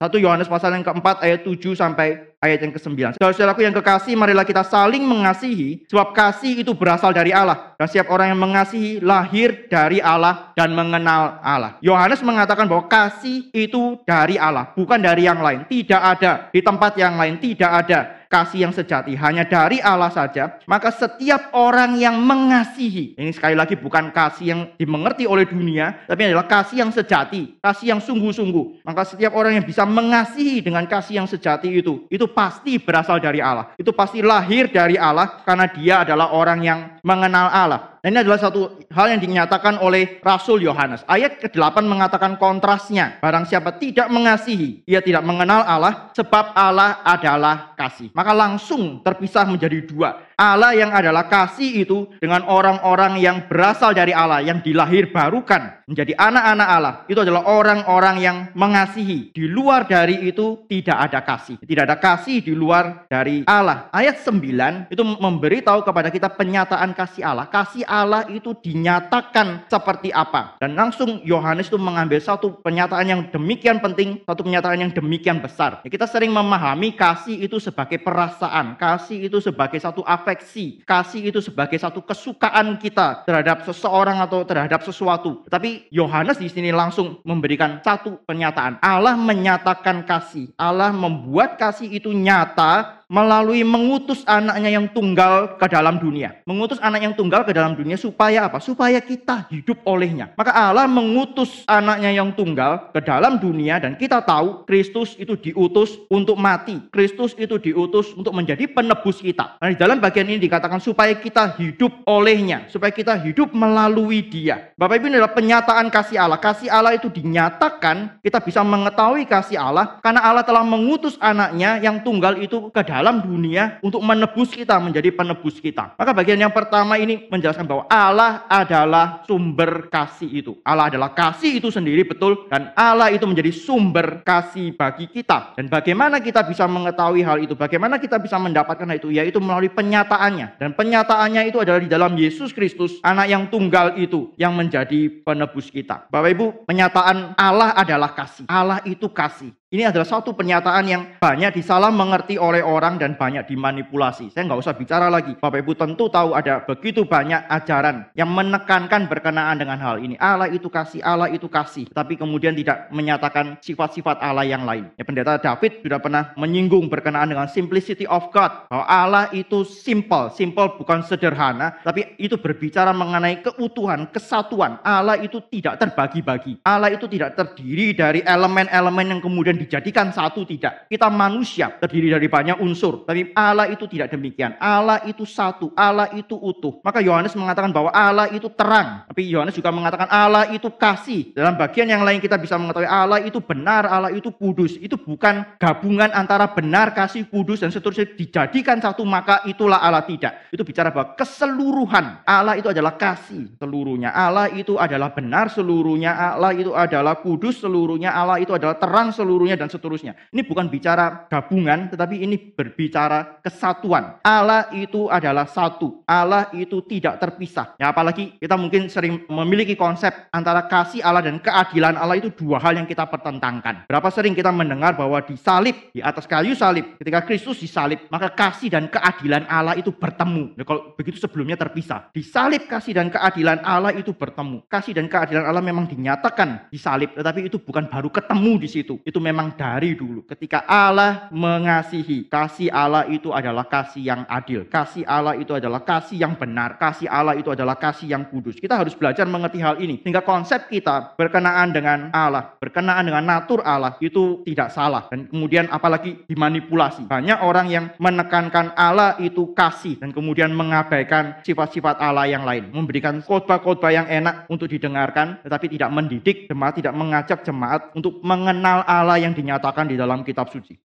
1 Yohanes pasal yang keempat ayat 7 sampai ayat yang ke-9. Saudara-saudaraku yang kekasih, marilah kita saling mengasihi, sebab kasih itu berasal dari Allah. Dan setiap orang yang mengasihi lahir dari Allah dan mengenal Allah. Yohanes mengatakan bahwa kasih itu dari Allah, bukan dari yang lain. Tidak ada di tempat yang lain, tidak ada kasih yang sejati hanya dari Allah saja, maka setiap orang yang mengasihi, ini sekali lagi bukan kasih yang dimengerti oleh dunia, tapi adalah kasih yang sejati, kasih yang sungguh-sungguh. Maka setiap orang yang bisa mengasihi dengan kasih yang sejati itu, itu pasti berasal dari Allah. Itu pasti lahir dari Allah karena dia adalah orang yang mengenal Allah. Ini adalah satu hal yang dinyatakan oleh Rasul Yohanes. Ayat ke-8 mengatakan kontrasnya. Barang siapa tidak mengasihi, ia tidak mengenal Allah, sebab Allah adalah kasih. Maka langsung terpisah menjadi dua. Allah yang adalah kasih itu dengan orang-orang yang berasal dari Allah, yang dilahir barukan menjadi anak-anak Allah. Itu adalah orang-orang yang mengasihi. Di luar dari itu tidak ada kasih. Tidak ada kasih di luar dari Allah. Ayat 9 itu memberitahu kepada kita penyataan kasih Allah. Kasih Allah itu dinyatakan seperti apa. Dan langsung Yohanes itu mengambil satu pernyataan yang demikian penting, satu pernyataan yang demikian besar. Ya, kita sering memahami kasih itu sebagai perasaan, kasih itu sebagai satu afek afeksi. Kasih itu sebagai satu kesukaan kita terhadap seseorang atau terhadap sesuatu. Tapi Yohanes di sini langsung memberikan satu pernyataan. Allah menyatakan kasih. Allah membuat kasih itu nyata melalui mengutus anaknya yang tunggal ke dalam dunia. Mengutus anak yang tunggal ke dalam dunia supaya apa? Supaya kita hidup olehnya. Maka Allah mengutus anaknya yang tunggal ke dalam dunia dan kita tahu Kristus itu diutus untuk mati. Kristus itu diutus untuk menjadi penebus kita. Nah, di dalam bagian ini dikatakan supaya kita hidup olehnya, supaya kita hidup melalui dia. Bapak Ibu ini adalah penyataan kasih Allah. Kasih Allah itu dinyatakan, kita bisa mengetahui kasih Allah karena Allah telah mengutus anaknya yang tunggal itu ke dalam dalam dunia untuk menebus kita menjadi penebus kita. Maka bagian yang pertama ini menjelaskan bahwa Allah adalah sumber kasih itu. Allah adalah kasih itu sendiri betul dan Allah itu menjadi sumber kasih bagi kita. Dan bagaimana kita bisa mengetahui hal itu? Bagaimana kita bisa mendapatkan hal itu? Yaitu melalui penyataannya. Dan penyataannya itu adalah di dalam Yesus Kristus, anak yang tunggal itu yang menjadi penebus kita. Bapak Ibu, penyataan Allah adalah kasih. Allah itu kasih. Ini adalah satu pernyataan yang banyak disalah mengerti oleh orang dan banyak dimanipulasi. Saya nggak usah bicara lagi. Bapak Ibu tentu tahu ada begitu banyak ajaran yang menekankan berkenaan dengan hal ini. Allah itu kasih, Allah itu kasih. Tapi kemudian tidak menyatakan sifat-sifat Allah yang lain. Ya, pendeta David sudah pernah menyinggung berkenaan dengan simplicity of God. Bahwa Allah itu simple. Simple bukan sederhana. Tapi itu berbicara mengenai keutuhan, kesatuan. Allah itu tidak terbagi-bagi. Allah itu tidak terdiri dari elemen-elemen yang kemudian dijadikan satu tidak. Kita manusia terdiri dari banyak unsur, tapi Allah itu tidak demikian. Allah itu satu, Allah itu utuh. Maka Yohanes mengatakan bahwa Allah itu terang, tapi Yohanes juga mengatakan Allah itu kasih. Dalam bagian yang lain kita bisa mengetahui Allah itu benar, Allah itu kudus. Itu bukan gabungan antara benar, kasih, kudus dan seterusnya dijadikan satu maka itulah Allah tidak. Itu bicara bahwa keseluruhan Allah itu adalah kasih seluruhnya. Allah itu adalah benar seluruhnya. Allah itu adalah kudus seluruhnya. Allah itu adalah terang seluruhnya seluruhnya dan seterusnya. Ini bukan bicara gabungan, tetapi ini berbicara kesatuan. Allah itu adalah satu. Allah itu tidak terpisah. Ya apalagi kita mungkin sering memiliki konsep antara kasih Allah dan keadilan Allah itu dua hal yang kita pertentangkan. Berapa sering kita mendengar bahwa di salib, di atas kayu salib, ketika Kristus disalib, maka kasih dan keadilan Allah itu bertemu. Ya, kalau begitu sebelumnya terpisah. Di salib kasih dan keadilan Allah itu bertemu. Kasih dan keadilan Allah memang dinyatakan di salib, tetapi itu bukan baru ketemu di situ. Itu memang memang dari dulu. Ketika Allah mengasihi, kasih Allah itu adalah kasih yang adil. Kasih Allah itu adalah kasih yang benar. Kasih Allah itu adalah kasih yang kudus. Kita harus belajar mengerti hal ini. Sehingga konsep kita berkenaan dengan Allah, berkenaan dengan natur Allah itu tidak salah. Dan kemudian apalagi dimanipulasi. Banyak orang yang menekankan Allah itu kasih dan kemudian mengabaikan sifat-sifat Allah yang lain. Memberikan khotbah-khotbah yang enak untuk didengarkan, tetapi tidak mendidik jemaat, tidak mengajak jemaat untuk mengenal Allah yang yang dinyatakan di dalam kitab suci.